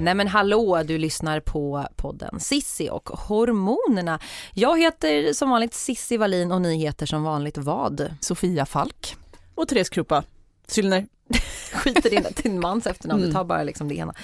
Nej men hallå, du lyssnar på podden Sissi och hormonerna. Jag heter som vanligt Sissi Wallin och ni heter som vanligt vad? Sofia Falk. Och Therese Krupa. Syllner. Skit i din, din mans efternamn, du tar bara liksom det ena.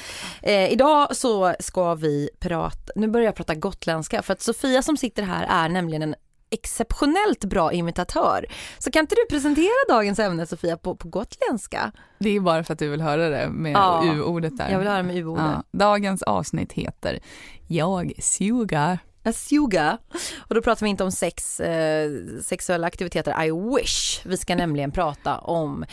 Eh, idag så ska vi prata, nu börjar jag prata gotländska för att Sofia som sitter här är nämligen en exceptionellt bra imitatör. Så kan inte du presentera dagens ämne Sofia på, på gotländska? Det är bara för att du vill höra det med Ja, u-ordet där. Jag vill höra med u-ordet. Ja, dagens avsnitt heter Jag suger. A suga. Och då pratar vi inte om sex, eh, sexuella aktiviteter, I wish. Vi ska nämligen prata om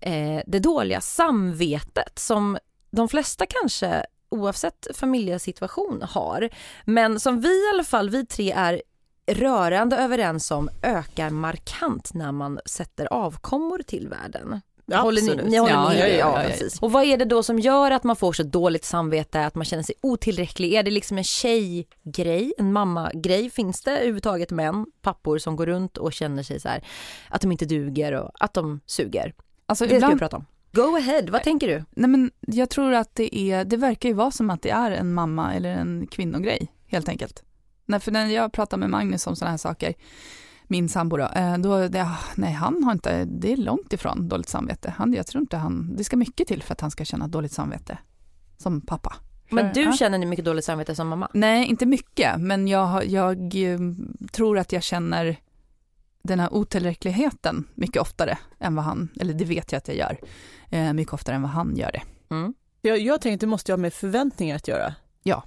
eh, det dåliga samvetet som de flesta kanske oavsett familjesituation har. Men som vi i alla fall, vi tre är rörande överens om ökar markant när man sätter avkommor till världen. Håller ni, ni håller Ja, med? ja, ja, Ja, precis. Och vad är det då som gör att man får så dåligt samvete, att man känner sig otillräcklig? Är det liksom en tjejgrej, en mammagrej? Finns det överhuvudtaget män, pappor som går runt och känner sig så här att de inte duger och att de suger? Alltså Det ska vi ibland, prata om. Go ahead, vad tänker du? nej men jag tror att det är, det verkar ju vara som att det är en mamma eller en kvinnogrej helt enkelt. Nej, för när jag pratar med Magnus om sådana här saker, min sambo då, eh, då det, ah, nej han har inte, det är långt ifrån dåligt samvete. Han, jag tror inte han, det ska mycket till för att han ska känna dåligt samvete som pappa. Men du ja. känner ni mycket dåligt samvete som mamma? Nej, inte mycket, men jag, jag eh, tror att jag känner den här otillräckligheten mycket oftare än vad han, eller det vet jag att jag gör, eh, mycket oftare än vad han gör det. Mm. Jag, jag tänkte det måste ju ha med förväntningar att göra. Ja.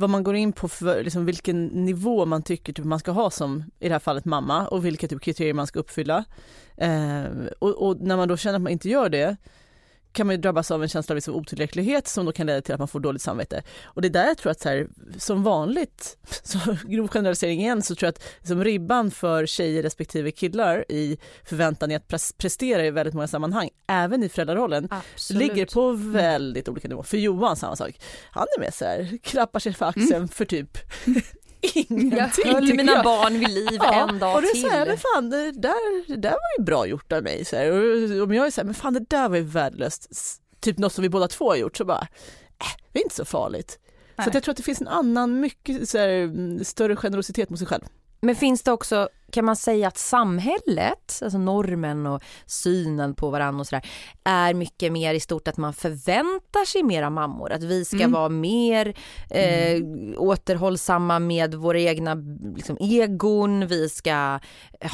Vad man går in på, för, liksom vilken nivå man tycker typ, man ska ha som, i det här fallet mamma, och vilka typ, kriterier man ska uppfylla. Eh, och, och när man då känner att man inte gör det, kan man ju drabbas av en känsla av liksom otillräcklighet som då kan leda till att man får dåligt samvete. Och det är där jag tror att så här, som vanligt, så grov generalisering igen, så tror jag att liksom ribban för tjejer respektive killar i förväntan i att pres- prestera i väldigt många sammanhang, även i föräldrarollen, Absolut. ligger på väldigt olika nivåer. För Johan samma sak. Han är med så här, klappar sig för axeln för typ ingenting. Jag höll mina jag. barn vid liv en dag och det till. så här, men fan det där, det där var ju bra gjort av mig. Så här. Och om jag är så här, men fan det där var ju värdelöst, typ något som vi båda två har gjort, så bara, äh, det är inte så farligt. Så Nej. att jag tror att det finns en annan, mycket så här, mm, större generositet mot sig själv. Men finns det också, kan man säga att samhället, alltså normen och synen på varandra och sådär, är mycket mer i stort att man förväntar sig mera mammor, att vi ska Mm. vara mer eh, återhållsamma med våra egna liksom, egon, vi ska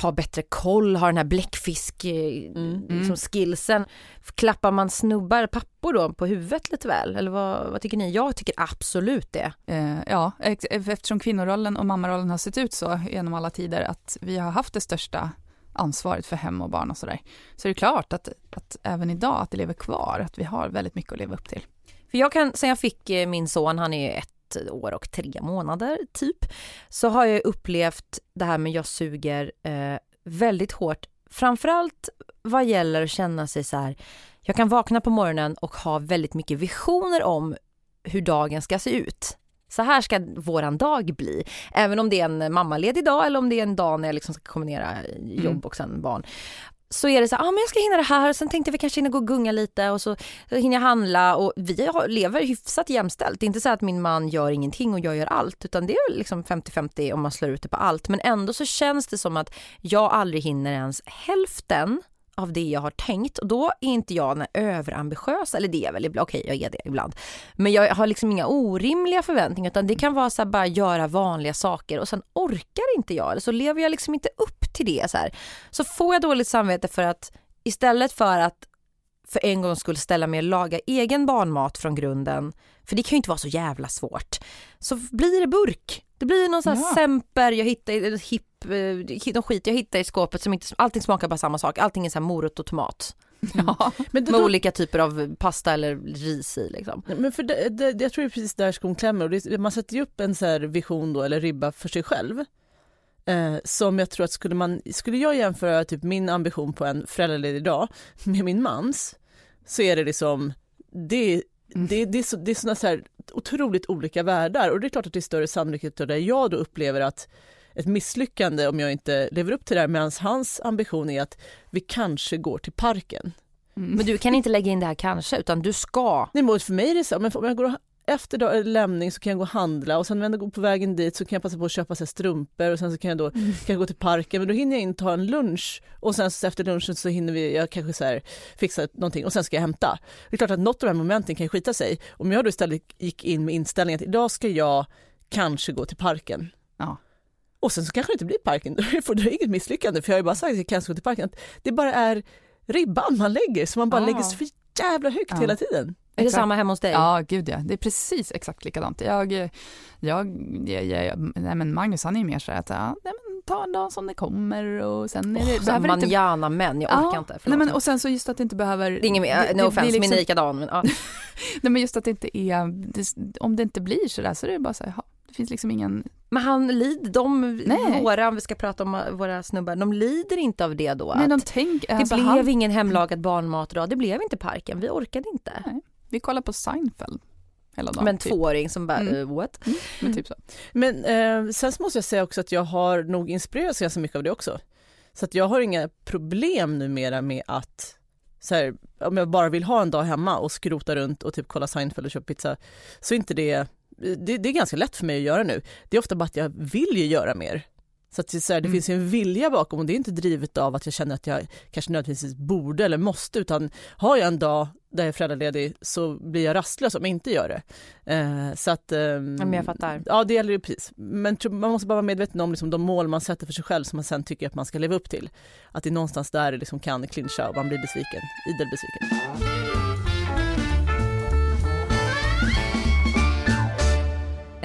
ha bättre koll, ha den här bläckfisk eh, liksom, skillsen. Klappar man snubbar, pappor då, på huvudet lite väl? Eller vad, vad tycker ni? Jag tycker absolut det. Eh, ja, eftersom kvinnorollen och mammarollen har sett ut så genom alla tider, att vi har haft det största ansvaret för hem och barn och sådär, så är det klart att, att även idag att det lever kvar, att vi har väldigt mycket att leva upp till. För jag kan, sen jag fick eh, min son, han är ju ett år och tre månader typ, så har jag upplevt det här med jag suger eh, väldigt hårt. Framförallt vad gäller att känna sig så här, jag kan vakna på morgonen och ha väldigt mycket visioner om hur dagen ska se ut. Så här ska våran dag bli. Även om det är en mammaledig dag eller om det är en dag när jag liksom ska kombinera jobb Mm. och sen barn. Så är det så här, ah, men jag ska hinna det här och sen tänkte vi kanske hinna gå och gunga lite och så hinner jag handla och vi har, lever hyfsat jämställt. Det är inte så att min man gör ingenting och jag gör allt utan det är liksom 50-50 om man slår ut det på allt. Men ändå så känns det som att jag aldrig hinner ens hälften av det jag har tänkt och då är inte jag överambitiös, eller det är jag väl, okej jag är det ibland. Men jag har liksom inga orimliga förväntningar utan det kan vara så här, bara göra vanliga saker och sen orkar inte jag eller så lever jag liksom inte upp till det så här. Så får jag dåligt samvete för att istället för att för en gång skulle ställa mig och laga egen barnmat från grunden, för det kan ju inte vara så jävla svårt, så blir det burk. Det blir någon sån här Ja. semper, jag hittar hipp, eh, någon skit jag hittar i skåpet som inte, allting smakar bara samma sak, allting är så här morot och tomat. Ja. Men, det, Med då, olika typer av pasta eller ris i liksom. men för det, det, jag tror det är precis där skon klämmer. Och det, man sätter ju upp en så här vision då, eller ribba för sig själv. Eh, som jag tror att skulle, man, skulle jag jämföra typ min ambition på en föräldraledig dag med min mans så är det liksom det, det, det är, så, det är såna så här otroligt olika världar och det är klart att det är större sannolikhet där jag då upplever att ett misslyckande om jag inte lever upp till det här medan hans ambition är att vi kanske går till parken. Men du kan inte lägga in det här kanske utan du ska. Nej, men för mig är det så, men om jag går och- efter då, lämning så kan jag gå och handla och sen när jag går på vägen dit så kan jag passa på att köpa så strumpor och sen så kan jag då kan jag gå till parken men då hinner jag inte ta en lunch och sen så efter lunchen så hinner vi, jag kanske så här, fixa någonting och sen ska jag hämta. Det är klart att något av de här momenten kan skita sig. Om jag då istället gick in med inställningen att idag ska jag kanske gå till parken. Ja. Och sen så kanske det inte blir parken, då är det inget misslyckande för jag har ju bara sagt att jag kanske ska gå till parken. Det bara är ribban man lägger så man bara Ja. lägger för jävla högt Ja. hela tiden. Är det Exakt. samma hemma hos dig? Ja, gud ja. Det är precis exakt likadant. Jag, jag, jag, jag, nej men Magnus han är ju mer så här att ja, nej men ta en dag som det kommer och sen är det, Oh, behöver det inte manjana män, jag orkar Ja, inte. nej men, och sen så just att det inte behöver... det är ingen, det- no det offense, min liksom- är likadan. Men, ja. Nej men just att det inte är, det, om det inte blir så där så är det bara så här, ja, det finns liksom ingen... men han lider, de, Nej. våra, om vi ska prata om våra snubbar, de lider inte av det då? Nej, de tänk, det alltså, blev han, ingen hemlagad barnmat idag, det blev inte parken, vi orkade inte. Nej. Vi kollar på Seinfeld dagen. Men typ. tvååring som bara, Mm. eh, what? Men typ så. Men eh, sen så måste jag säga också att jag har nog inspirerats ganska mycket av det också. Så att jag har inga problem numera med att så här, om jag bara vill ha en dag hemma och skrota runt och typ kolla Seinfeld och köpa pizza så är inte det, det, det är ganska lätt för mig att göra nu. Det är ofta bara att jag vill ju göra mer. Så att så här, det Mm. finns en vilja bakom och det är inte drivet av att jag känner att jag kanske nödvändigtvis borde eller måste utan har jag en dag där jag är föräldraledig så blir jag rastlös om jag inte gör det. Eh, så att, ehm, Ja, men jag fattar. Ja, det gäller ju precis. Men man måste bara vara medveten om liksom de mål man sätter för sig själv som man sen tycker att man ska leva upp till. Att det är någonstans där det liksom kan clincha och man blir besviken, idel besviken.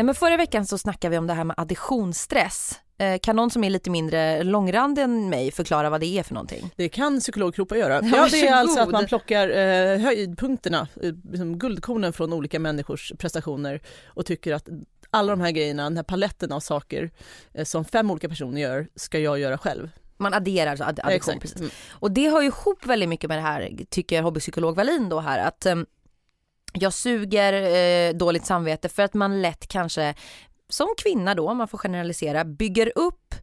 Men förra veckan så snackade vi om det här med additionsstress. Eh, Kan någon som är lite mindre långrandig än mig förklara vad det är för någonting? Det kan psykologkroppar göra. Ja, Ja, det är alltså att man plockar eh, höjdpunkterna, eh, liksom guldkornen från olika människors prestationer och tycker att alla de här grejerna, den här paletten av saker eh, som fem olika personer gör, ska jag göra själv. Man adderar så add- addition. Precis. Mm. Och det hör ju ihop väldigt mycket med det här, tycker hobbypsykolog Wallin då här, att em, jag suger eh, dåligt samvete för att man lätt kanske, som kvinna då, om man får generalisera, bygger upp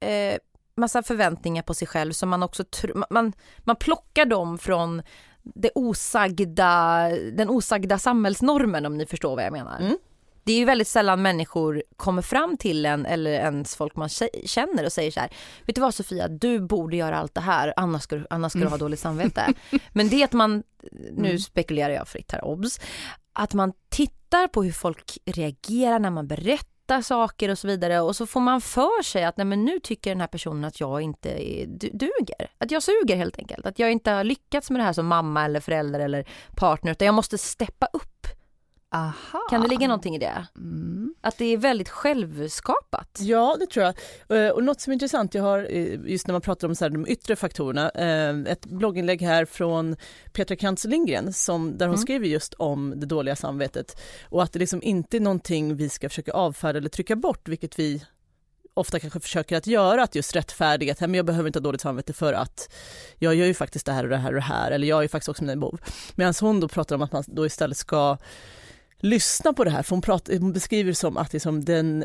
eh, massa förväntningar på sig själv som man också, man- man, plockar dem från det osagda, den osagda samhällsnormen om ni förstår vad jag menar. Mm. Det är ju väldigt sällan människor kommer fram till en eller ens folk man kä- känner och säger så här, vet du vad Sofia, du borde göra allt det här, annars ska du, annars ska du ha dåligt samvete. Men det är att man, nu Mm. spekulerar jag fritt här, obs, att man tittar på hur folk reagerar när man berättar saker och så vidare och så får man för sig att nej men nu tycker den här personen att jag inte är, du, duger. Att jag suger helt enkelt. Att jag inte har lyckats med det här som mamma eller förälder eller partner utan jag måste steppa upp. Aha. Kan det ligga någonting i det? Mm. Att det är väldigt självskapat. Ja, det tror jag. Eh, Och något som är intressant, jag har eh, just när man pratar om så här, de yttre faktorerna, eh, ett blogginlägg här från Petra Krantz Lindgren som, där hon Mm. skriver just om det dåliga samvetet och att det liksom inte är någonting vi ska försöka avfärda eller trycka bort, vilket vi ofta kanske försöker att göra, att just rättfärdiga att "Nej, men jag behöver inte ha dåligt samvete för att jag gör ju faktiskt det här och det här och det här, eller jag är ju faktiskt också mina behov. Medan hon då pratar om att man då istället ska lyssna på det här, för hon, pratar, hon beskriver det som att liksom den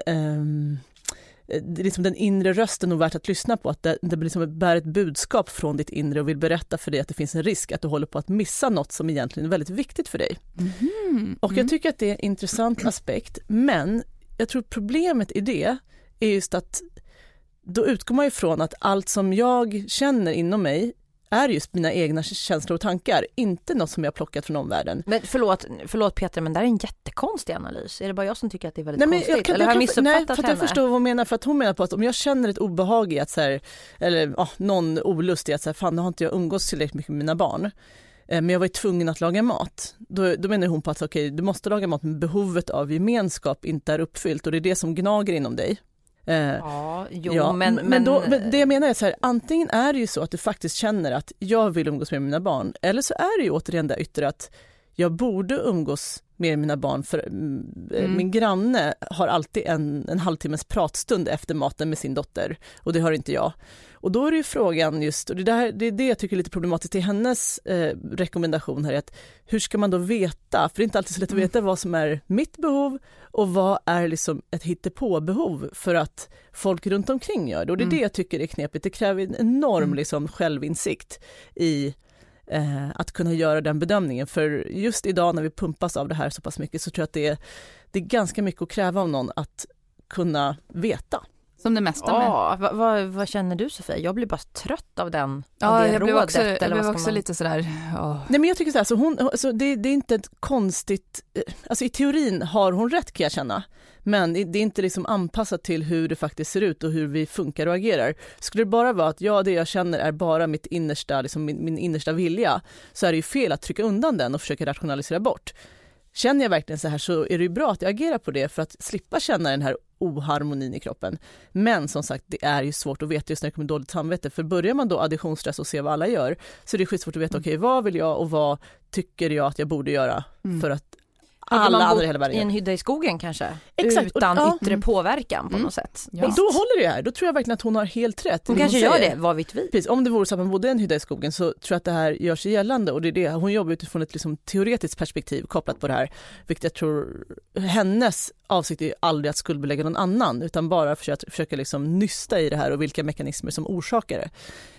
är liksom den inre rösten nog värt att lyssna på, att det, det liksom bär ett budskap från ditt inre och vill berätta för dig att det finns en risk att du håller på att missa något som egentligen är väldigt viktigt för dig. Mhm. Och jag tycker att det är en intressant aspekt, men jag tror problemet i det är just att då utgår man ifrån att allt som jag känner inom mig är just mina egna känslor och tankar, inte något som jag plockat från omvärlden. Men förlåt, förlåt Peter, men det är en jättekonstig analys. Är det bara jag som tycker att det är väldigt Nej, men konstigt? jag kan, Eller har jag missuppfattat nej, för att henne? jag förstår vad hon menar, för att hon menar på att om jag känner ett obehag i att så här, eller ja, någon olust i att så här, fan nu har inte jag umgås tillräckligt mycket med mina barn, eh, men jag var tvungen att laga mat. Då, då menar hon på att okej, du måste laga mat men behovet av gemenskap inte är uppfyllt och det är det som gnager inom dig. Eh, Ja, jo, ja, men, men, då, men det jag menar är så här, antingen är det ju så att du faktiskt känner att jag vill umgås med mina barn, eller så är det ju återigen det yttre att jag borde umgås med mina barn för mm, min granne har alltid en, en halvtimmes pratstund efter maten med sin dotter och det har inte jag. Och då är det ju frågan just, och det, där, det är det jag tycker är lite problematiskt i hennes eh, rekommendation här, är att hur ska man då veta, för det är inte alltid så lätt att veta vad som är mitt behov och vad är liksom ett hittepåbehov för att folk runt omkring gör det. Och det är det jag tycker är knepigt, det kräver en enorm liksom, självinsikt i eh, att kunna göra den bedömningen. För just idag när vi pumpas av det här så pass mycket så tror jag att det är, det är ganska mycket att kräva av någon att kunna veta. Som det mesta med. Ja, vad, vad, vad känner du Sofia? Jag blir bara trött av den, av Ja, det jag blev rådet. också, jag blev också man- lite sådär, ja. Nej men jag tycker så här, så hon, alltså det, det är inte ett konstigt, eh, alltså i teorin har hon rätt kan jag känna, men det det är inte liksom anpassat till hur det faktiskt ser ut och hur vi funkar och agerar. Skulle det bara vara att ja, det jag känner är bara mitt innersta, liksom min, min innersta vilja, så är det ju fel att trycka undan den och försöka rationalisera bort. Känner jag verkligen så här så är det ju bra att jag agerar på det för att slippa känna den här oharmonin i kroppen. Men som sagt, det är ju svårt att veta just när det kommer dåligt samvete, för börjar man då additionsstress och se vad alla gör, så är det skitsvårt att veta, okej, vad vill jag och vad tycker jag att jag borde göra för att alla andra i hela världen i en gör. hydda i skogen kanske? Exakt, och- Utan ja. yttre påverkan på något sätt. Ja. Och då håller det här, då tror jag verkligen att hon har helt rätt. Hon det kanske gör säger. det, vad vet vi? Precis, om det vore så att man bodde i en hydda i skogen så tror jag att det här gör sig gällande och det är det, hon jobbar utifrån ett liksom teoretiskt perspektiv kopplat på det här, vilket jag tror hennes avsikt är aldrig att skuldbelägga någon annan utan bara försöka, försöka liksom nysta i det här och vilka mekanismer som orsakar det.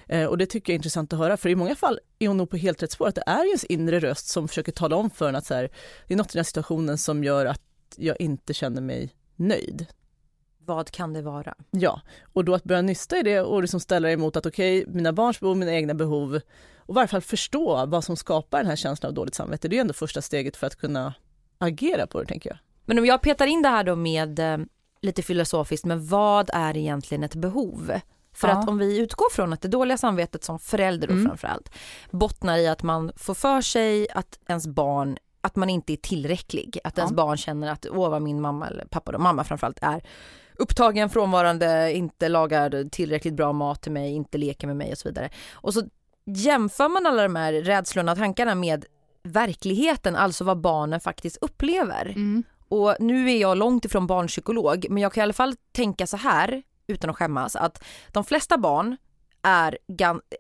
Eh, och det tycker jag är intressant att höra för i många fall är hon nog på helt rätt spår att det är ens inre röst som försöker tala om för en att så här, det är något i den här situationen som gör att jag inte känner mig nöjd. Vad kan det vara? Ja, och då att börja nysta i det och liksom ställa emot att okej, mina barns behov, mina egna behov och i varje fall förstå vad som skapar den här känslan av dåligt samvete. Det är ändå första steget för att kunna agera på det, tänker jag. Men om jag petar in det här då med eh, lite filosofiskt, men vad är egentligen ett behov? För Ja. att om vi utgår från att det dåliga samvetet som förälder Mm. framförallt bottnar i att man får för sig att ens barn att man inte är tillräcklig, att ens Ja. barn känner att åh vad min mamma eller pappa då, mamma framförallt är upptagen, frånvarande, inte lagar tillräckligt bra mat till mig, inte leker med mig och så vidare. Och så jämför man alla de här rädslorna och tankarna med verkligheten, alltså vad barnen faktiskt upplever. Mm. Och nu är jag långt ifrån barnpsykolog, men jag kan i alla fall tänka så här, utan att skämmas, att de flesta barn är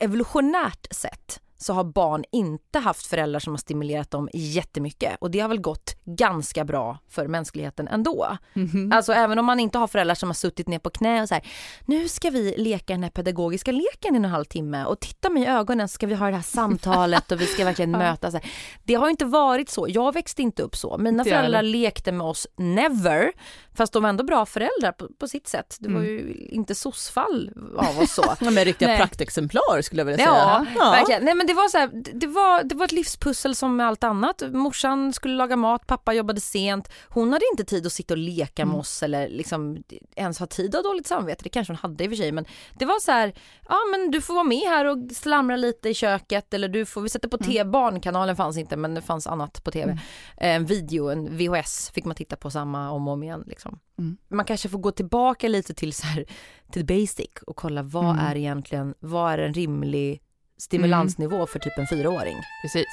evolutionärt sett så har barn inte haft föräldrar som har stimulerat dem jättemycket och det har väl gått ganska bra för mänskligheten ändå. Mhm. Alltså även om man inte har föräldrar som har suttit ner på knä och så här, nu ska vi leka den här pedagogiska leken i en halvtimme och titta mig i ögonen så ska vi ha det här samtalet och vi ska verkligen mötas. Så här. Det har inte varit så, jag växte inte upp så. Mina föräldrar lekte med oss never, fast de var ändå bra föräldrar på, på sitt sätt. Det var Mm. ju inte sossfall av oss så. Ja, men riktiga Nej. praktexemplar skulle jag vilja Ja, säga. verkligen. Nej men det var så här, det- var, det var ett livspussel som med allt annat. Morsan skulle laga mat, pappa jobbade sent. Hon hade inte tid att sitta och leka med oss eller liksom ens ha tid att ha dåligt samvete. Det kanske hon hade i och för sig men det var så här, ja men du får vara med här och slamra lite i köket eller du får, vi sätter på tv, barnkanalen fanns inte men det fanns annat på tv. En video, en VHS fick man titta på samma om och om igen liksom. Mm. Man kanske får gå tillbaka lite till så här, till basic och kolla vad Mm. är egentligen, vad är en rimlig stimulansnivå för typ en fyraåring? Precis.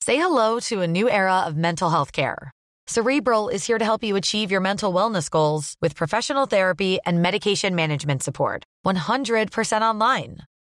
Say hello to a new era of mental health care. Cerebral is here to help you achieve your mental wellness goals with professional therapy and medication management support. 100% online.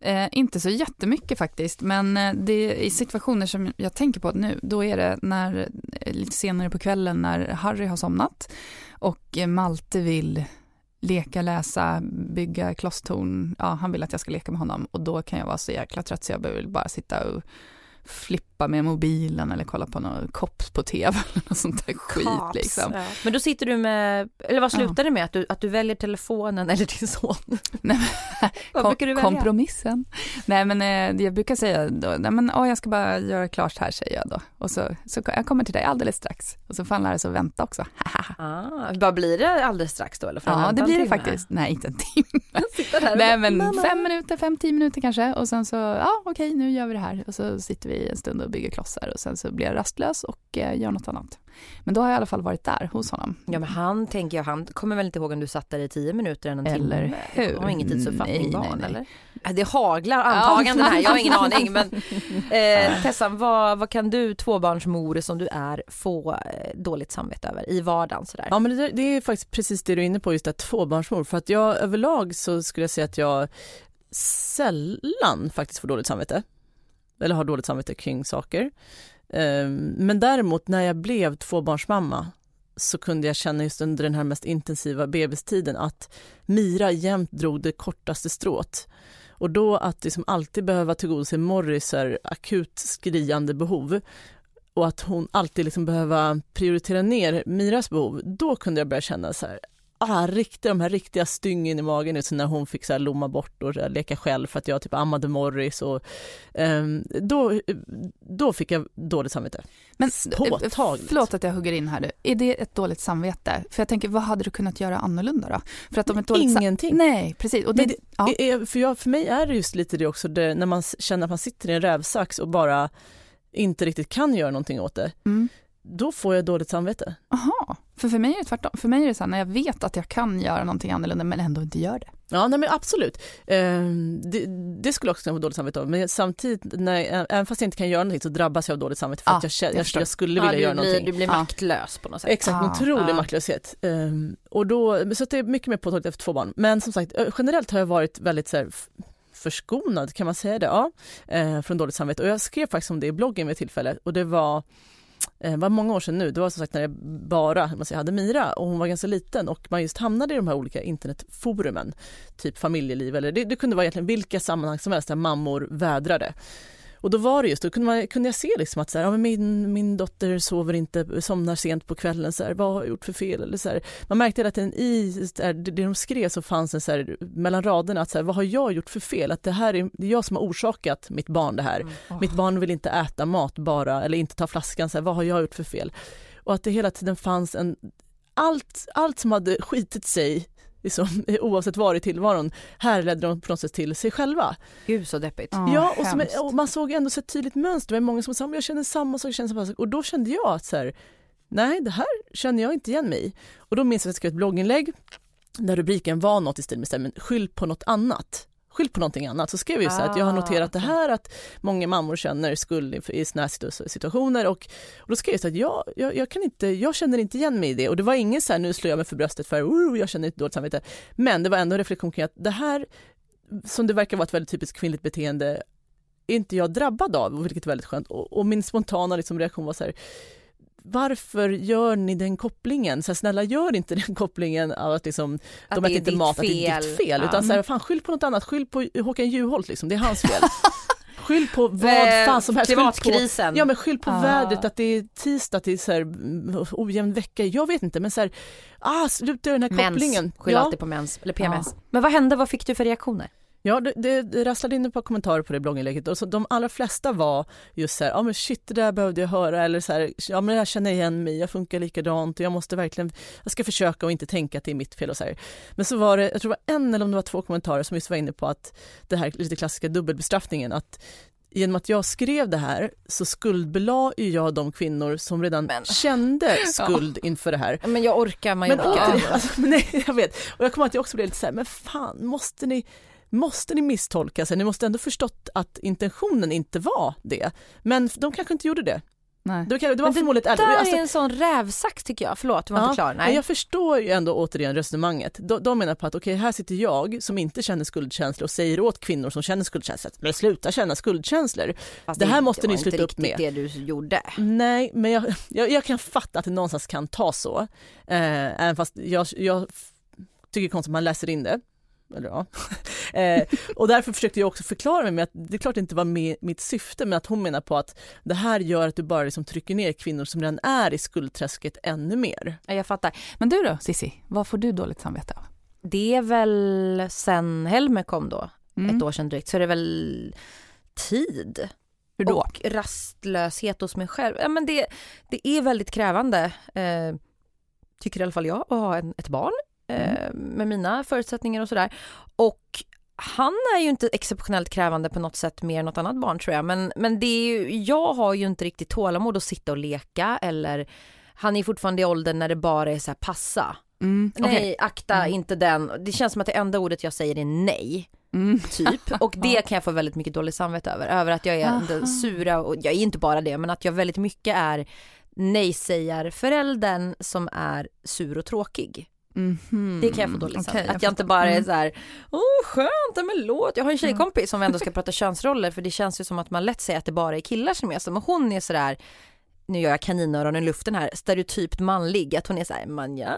Eh, inte så jättemycket faktiskt, men eh, det i situationer som jag tänker på nu, då är det när, eh, lite senare på kvällen när Harry har somnat och eh, Malte vill leka, läsa, bygga klosstorn. Ja, han vill att jag ska leka med honom och då kan jag vara så jäkla trött så jag behöver bara sitta och flippa med mobilen eller kolla på någon kops på tv eller något sånt där skit Kaps, liksom. ja. Men då sitter du med, eller vad Ja. slutar det med? Att du, att du väljer telefonen eller din son? Nej, men, Vad kom, brukar du välja? kompromissen. Nej men eh, jag brukar säga då, nej men åh, jag ska bara göra klart här säger jag då. Och så, så jag kommer till dig alldeles strax. Och så får han lära sig att vänta också. Ah, vad blir det alldeles strax då? Eller ja det blir det faktiskt. Nej inte en timme. Sitter där och Nej men "Mamma." fem minuter, fem, tio minuter kanske. Och sen så, ja okej nu gör vi det här. Och så sitter vi en stund och bygger klossar. Och sen så blir jag rastlös och eh, gör något annat. Men då har jag i alla fall varit där hos honom. Ja men han tänker jag, han kommer väl inte ihåg om du satt där i tio minuter eller en Eller timme? hur? Har ingen tidsuppfattning Nej, barn nej, nej. eller? Det haglar antaganden här, jag har ingen aning men eh, Tessan, vad, vad kan du tvåbarnsmor som du är få eh, dåligt samvete över i vardagen sådär? Ja men det, det är faktiskt precis det du är inne på, just det här tvåbarnsmor. För att jag överlag så skulle jag säga att jag sällan faktiskt får dåligt samvete. Eller har dåligt samvete kring saker. Ehm, men däremot när jag blev tvåbarnsmamma så kunde jag känna just under den här mest intensiva bebistiden att Mira jämt drog det kortaste strået. Och då att liksom alltid behöva tillgodose Morris akut skriande behov och att hon alltid liksom behöva prioritera ner Miras behov, då kunde jag börja känna så här, ah, riktiga, de här riktiga styngen i magen just när hon fick så här lomma bort och så leka själv för att jag typ ammade Morris och ehm, då, då fick jag dåligt samvete. Men Påtagligt. förlåt att jag hugger in här nu. Är det ett dåligt samvete? För jag tänker, vad hade du kunnat göra annorlunda då? För att om ett dåligt Ingenting. Nej, precis. Och det, Men ja. Eh, För, jag, för mig är det just lite det också, det, när man känner att man sitter i en rävsax och bara inte riktigt kan göra någonting åt det, Mm. då får jag dåligt samvete. Aha, för för mig är det tvärtom. För mig är det så här, när jag vet att jag kan göra någonting annorlunda men ändå inte gör det. Ja, nej, men absolut. Ehm, det, det skulle jag också kunna få dåligt samvete av. Men samtidigt, när, jag- även fast jag inte kan göra någonting så drabbas jag av dåligt samvete för Ja, att jag, känner, jag jag, skulle Ja, vilja du, göra blir, någonting. du blir maktlös på något sätt. Exakt, en Ah, otrolig ah. maktlöshet. Ehm, och då, så det är mycket mer påtagligt efter två barn. Men som sagt, eh, generellt har jag varit väldigt så här, förskonad, kan man säga det? Ja, eh, från dåligt samvete. Och jag skrev faktiskt om det i bloggen vid ett tillfälle och det var eh, var många år sedan nu, det var som sagt när jag bara man säger, hade Mira och hon var ganska liten och man just hamnade i de här olika internetforumen, typ familjeliv eller det, det kunde vara egentligen vilka sammanhang som helst där mammor vädrade. Och då var det just, då kunde, man, kunde jag se liksom att så här, ja, min, min dotter sover inte, somnar sent på kvällen, så här, vad har jag gjort för fel? Eller så här, man märkte hela tiden i här, det det de skrev så fanns en så här, mellan raderna att så vad har jag gjort för fel? Att det här är, det är jag som har orsakat mitt barn det här. Mitt barn vill inte äta mat bara eller inte ta flaskan, så vad har jag gjort för fel? Och att det hela tiden fanns en, allt, allt som hade skitit sig liksom, oavsett var i tillvaron härledde de på något sätt till sig själva. Gud så deppigt. Ja, och, som, och man såg ändå så ett tydligt mönster. Det var många som sa, "Men jag känner samma sak, känner samma sak. Och då kände jag att så här, nej, det här känner jag inte igen mig i. Och då minns jag att jag skrev ett blogginlägg där rubriken var något i stil med men skyll på något annat. Skyll på någonting annat. Så skrev jag så här, att jag har Ah, noterat det här att många mammor känner skuld i, såna här situ- situationer och, och då skrev jag så att jag, jag, jag, kan inte, jag känner inte igen mig i det och det var ingen så här, nu slår jag mig för bröstet för oh, jag känner inte dåligt samvete. Men det var ändå en reflektion kring att det här som det verkar vara ett väldigt typiskt kvinnligt beteende är inte jag drabbad av, vilket är väldigt skönt. Och, och min spontana liksom reaktion var så här, varför gör ni den kopplingen? Så här, snälla gör inte den kopplingen av att, liksom, Att de äter inte mat, att det är fel. ditt fel. Ja. Utan så här, fan skyll på något annat, skyll på Håkan Juholt liksom, det är hans fel. Skyll på vad Eh, fan som helst. På, Klimatkrisen. ja men skyll på Ah. vädret, att det är tisdag, att det är så här, mm, ojämn vecka. Jag vet inte men så här, ah, sluta den här kopplingen. Mens, skyll ja. alltid på mens, eller PMS. Men vad hände, vad fick du för reaktioner? Ja, det, det, det rasslade in ett par kommentarer på det blogginlägget och så de allra flesta var just så här, ja ah, men shit det där behövde jag höra eller så här, ja men jag känner igen mig, jag funkar likadant och jag måste verkligen, jag ska försöka och inte tänka att det är mitt fel och så här. Men så var det, jag tror det var en eller om det var två kommentarer som just var inne på att det här lite klassiska dubbelbestraffningen, att genom att jag skrev det här så skuldbelade jag de kvinnor som redan Men- kände skuld inför det här. Men jag orkar, man Men orkar. återigen, alltså, nej, jag vet. Och jag kommer att jag också blev lite så här, men fan, måste ni, måste ni misstolka sig? Ni måste ändå förstått att intentionen inte var det. Men de kanske inte gjorde det. Nej. Det var, det var Men Det där alltså, är en sån rävsax tycker jag, förlåt du var Ja, inte klar. Nej. jag förstår ju ändå återigen resonemanget. De, de menar på att okej, här sitter jag som inte känner skuldkänslor och säger åt kvinnor som känner skuldkänslor, men sluta känna skuldkänslor. Fast det här måste ni var sluta inte upp med. riktigt det du gjorde. Nej, men jag, jag, jag kan fatta att det någonstans kan ta så. Eh, även fast jag, jag tycker det konstigt att man läser in det. Eller ja. eh, och därför försökte jag också förklara mig med att det är klart det inte var med, mitt syfte, men att hon menar på att det här gör att du bara liksom trycker ner kvinnor som redan är i skuldträsket ännu mer. Ja, Jag fattar. Men du då Sissi, vad får du dåligt samvete av? Det är väl sen Helmer kom då, Mm. ett år sedan drygt, så är det väl tid Hur då? och rastlöshet hos mig själv. Ja, men det, det är väldigt krävande, eh, tycker i alla fall jag, att ha en, ett barn eh, med mina förutsättningar och sådär. Och han är ju inte exceptionellt krävande på något sätt mer än något annat barn tror jag. Men, men det är ju, jag har ju inte riktigt tålamod att sitta och leka eller han är fortfarande i åldern när det bara är så här passa. Mm. Nej, okej. akta inte den. Det känns som att det enda ordet jag säger är nej, Mm. typ. Och det kan jag få väldigt mycket dåligt samvete över. Över att jag är den sura, och jag är inte bara det, men att jag väldigt mycket är nej-sägar-föräldern som är sur och tråkig. Mhm. Det kan jag få dåligt Okej, samvete. Att jag jag inte bara är Mm. så här, åh skönt, men låt. Jag har en tjejkompis som vi ändå ska prata könsroller för det känns ju som att man lätt säger att det bara är killar som är så. Men hon är sådär, nu gör jag kaninöron i luften här, stereotypt manlig. Att hon är så här, manjana,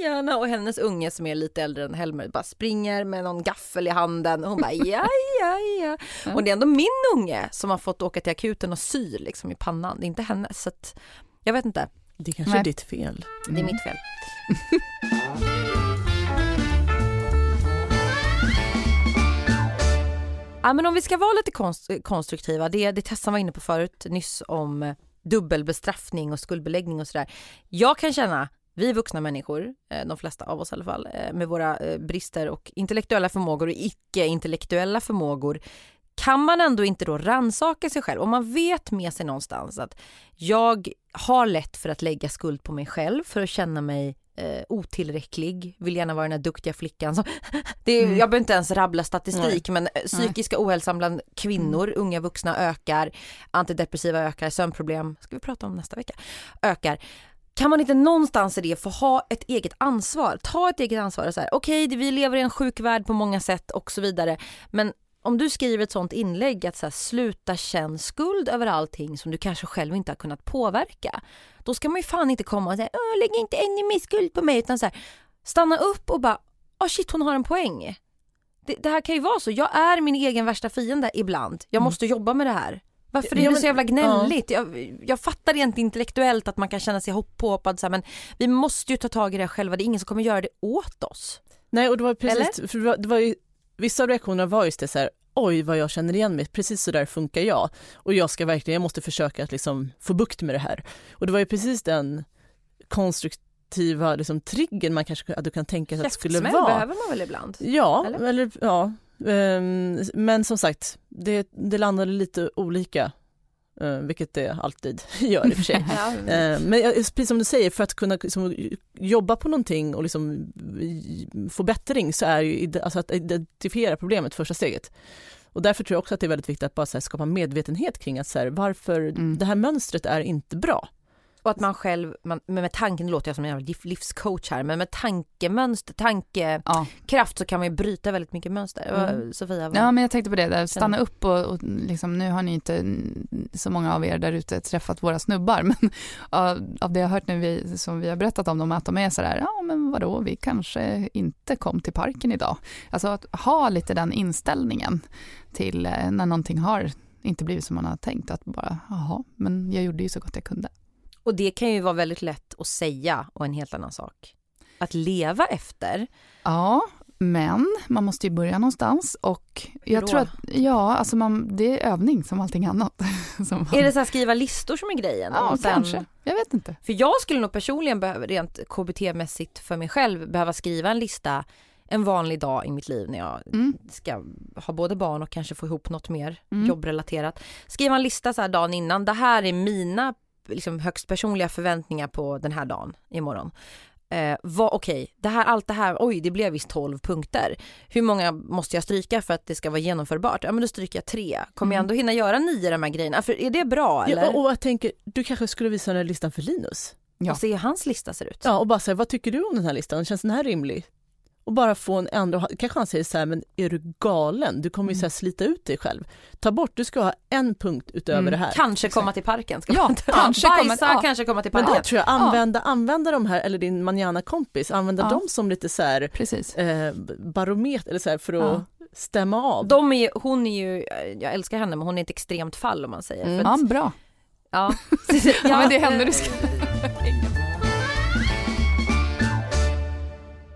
manjana. Och hennes unge som är lite äldre än Helmer bara springer med någon gaffel i handen. Och hon bara, ja, ja, ja. Och det är ändå min unge som har fått åka till akuten och sy liksom i pannan. Det är inte hennes. Så att, jag vet inte, Det kanske Nej. är ditt fel. det är mitt fel. Ja, men om vi ska vara lite konst- konstruktiva, det, det Tessan var inne på förut nyss om eh, dubbelbestraffning och skuldbeläggning och sådär. Jag kan känna, vi vuxna människor, eh, de flesta av oss i alla fall, eh, med våra brister och intellektuella förmågor och icke-intellektuella förmågor, kan man ändå inte då ransaka sig själv? Om man vet med sig någonstans att jag har lätt för att lägga skuld på mig själv för att känna mig eh, otillräcklig, vill gärna vara den här duktiga flickan. Som, det är, Jag behöver inte ens rabbla statistik men eh, psykiska ohälsan bland kvinnor, unga vuxna ökar, antidepressiva ökar, sömnproblem, ska vi prata om nästa vecka, ökar. Kan man inte någonstans i det få ha ett eget ansvar? Ta ett eget ansvar och så här, okej vi lever i en sjuk värld på många sätt och så vidare men om du skriver ett sånt inlägg att så här, sluta känn skuld över allting som du kanske själv inte har kunnat påverka. Då ska man ju fan inte komma och säga lägg inte ännu mer skuld på mig utan så här, stanna upp och bara oh shit hon har en poäng. Det, det här kan ju vara så, jag är min egen värsta fiende ibland. Jag måste jobba med det här. Varför är Ja, det så jävla gnälligt? Jag, jag fattar rent intellektuellt att man kan känna sig hopp- påhoppad men vi måste ju ta tag i det själva. Det är ingen som kommer göra det åt oss. Nej, och det var precis, för det var, det var ju, vissa av reaktionerna var just det så här, oj vad jag känner igen mig, precis så där funkar jag. Och jag ska verkligen, jag måste försöka att liksom få bukt med det här. Och det var ju precis den konstruktiva liksom, triggern man kanske att du kan tänka sig att det skulle vara. behöver man väl ibland? Ja, Eller? eller, ja. Ehm, men som sagt, det, det landade lite olika, vilket det alltid gör i och för sig. Ja. Eh, Men precis som du säger, för att kunna liksom jobba på någonting och liksom få bättring så är ju alltså att identifiera problemet första steget. Och därför tror jag också att det är väldigt viktigt att bara skapa medvetenhet kring att så här, varför Mm. det här mönstret är inte bra. Och att man själv, man, men med tanken, nu låter jag som en livscoach här, men med tankemönster, tankekraft så kan man ju bryta väldigt mycket mönster. Mm. Sofia, vad- Ja men jag tänkte på det, där, stanna upp och, och liksom, nu har ni inte så många av er där ute träffat våra snubbar men av, av det jag har hört nu vi, som vi har berättat om dem att de är sådär, ja men vadå vi kanske inte kom till parken idag. Alltså att ha lite den inställningen till eh, när någonting har inte blivit som man har tänkt att bara, jaha men jag gjorde ju så gott jag kunde. Och det kan ju vara väldigt lätt att säga och en helt annan sak. Att leva efter. Ja, men man måste ju börja någonstans och jag tror att, ja, alltså man, det är övning som allting annat. som man, Är det så här skriva listor som är grejen? Ja, sen- kanske. Jag vet inte. För jag skulle nog personligen behöva, rent KBT-mässigt för mig själv, behöva skriva en lista en vanlig dag i mitt liv när jag Mm. ska ha både barn och kanske få ihop något mer Mm. jobbrelaterat. Skriva en lista så här dagen innan, det här är mina liksom, högst personliga förväntningar på den här dagen imorgon. Eh, vad, okej, det här, allt det här, oj det blev visst 12 punkter. Hur många måste jag stryka för att det ska vara genomförbart? Ja men då stryker jag tre. Kommer jag Mm. ändå hinna göra nio av de här grejerna? För är det bra eller? Ja, och, och jag tänker, du kanske skulle visa den här listan för Linus? Ja. Och se hur hans lista ser ut. Ja, och bara säga, vad tycker du om den här listan? Känns den här rimlig? Och bara få en ändå, kanske han säger så här, men är du galen? Du kommer ju så här slita ut dig själv. Ta bort, du ska ha en punkt utöver Mm, det här. Kanske komma till parken. Ska Ja, kanske komma- Bajsa, ja. kanske komma till Men parken. det tror jag, använda, använda de här, eller din manana-kompis, använda Ja. dem som lite så här Precis. eh, barometer, eller så här, för att Ja. stämma av. De är hon är ju, jag älskar henne men hon är ett extremt fall om man säger. Mm. För Ja, att, bra. ja. Ja, men det händer du ska...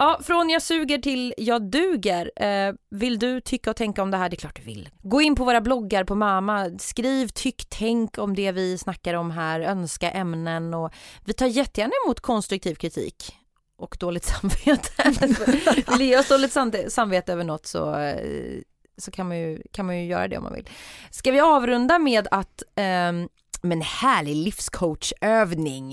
Ja, från jag suger till jag duger. Eh, vill du tycka och tänka om det här? Det är klart du vill. Gå in på våra bloggar på Mama, Skriv, tyck, tänk om det vi snackar om här. Önska ämnen och vi tar jättegärna emot konstruktiv kritik. Och dåligt samvete. Vill ge oss dåligt samvete över något så, eh, så kan, man ju, kan man ju göra det om man vill. Ska vi avrunda med att eh, men härlig livscoachövning.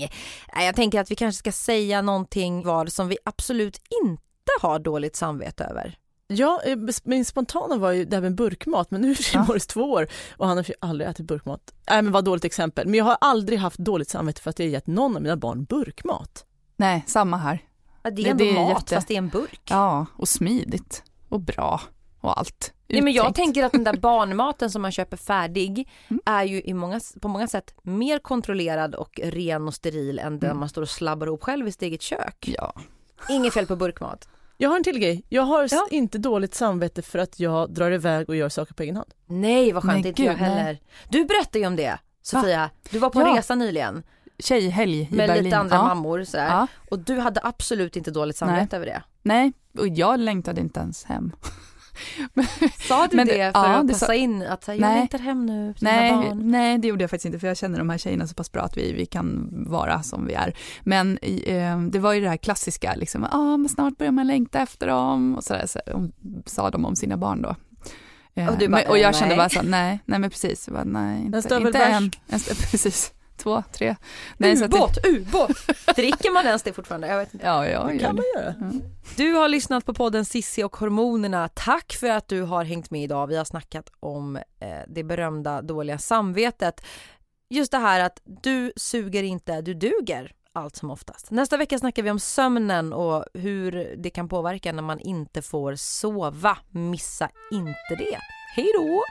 Nej, Jag tänker att vi kanske ska säga någonting vad som vi absolut inte har dåligt samvete över. Ja, eh, min spontana var ju det här med burkmat, men nu är Ja. Morris två år och han har ju aldrig ätit burkmat. Nej men vad dåligt exempel, men jag har aldrig haft dåligt samvete för att jag gett någon av mina barn burkmat. Nej, samma här. Ja, det är Det- ändå det är mat jätte- fast det är en burk. Ja, och smidigt och bra och allt. Nej, men jag tänker att den där barnmaten som man köper färdig Mm. är ju i många, på många sätt mer kontrollerad och ren och steril än den Mm. man står och slabbar ihop själv i sitt eget kök. Ja. Inget fel på burkmat. Jag har en till grej, jag har Ja. inte dåligt samvete för att jag drar iväg och gör saker på egen hand. Nej vad skönt, Nej, inte jag gud, nej. heller. Du berättade ju om det Sofia, du var på en Ja. resa nyligen Tjejhelg i med Berlin. lite andra ja. mammor sådär. Ja. och du hade absolut inte dåligt samvete över det. Nej, och jag längtade inte ens hem. Sa du Men det, för ja, att passa sa- in att jag Nej. längtar hem nu Nej, barn? nej, det gjorde jag faktiskt inte, för jag känner de här tjejerna så pass bra att vi, vi kan vara som vi är. Men eh, det var ju det här klassiska, liksom, ah, men snart börjar man längta efter dem, och så, där, så sa de om sina barn då. Eh, Och du bara, men, och jag eh, kände nej. bara så, nej, nej men precis, jag bara, nej, inte, inte än. Precis, två, tre. Nej, så att det- ubåt, ubåt! Dricker man ens det fortfarande? Jag vet inte. Ja, ja, Det gör kan man det. göra. Du har lyssnat på podden Sissi och hormonerna. Tack för att du har hängt med idag. Vi har snackat om eh, det berömda dåliga samvetet. Just det här att du suger inte, du duger allt som oftast. Nästa vecka snackar vi om sömnen och hur det kan påverka när man inte får sova. Missa inte det. Hej då!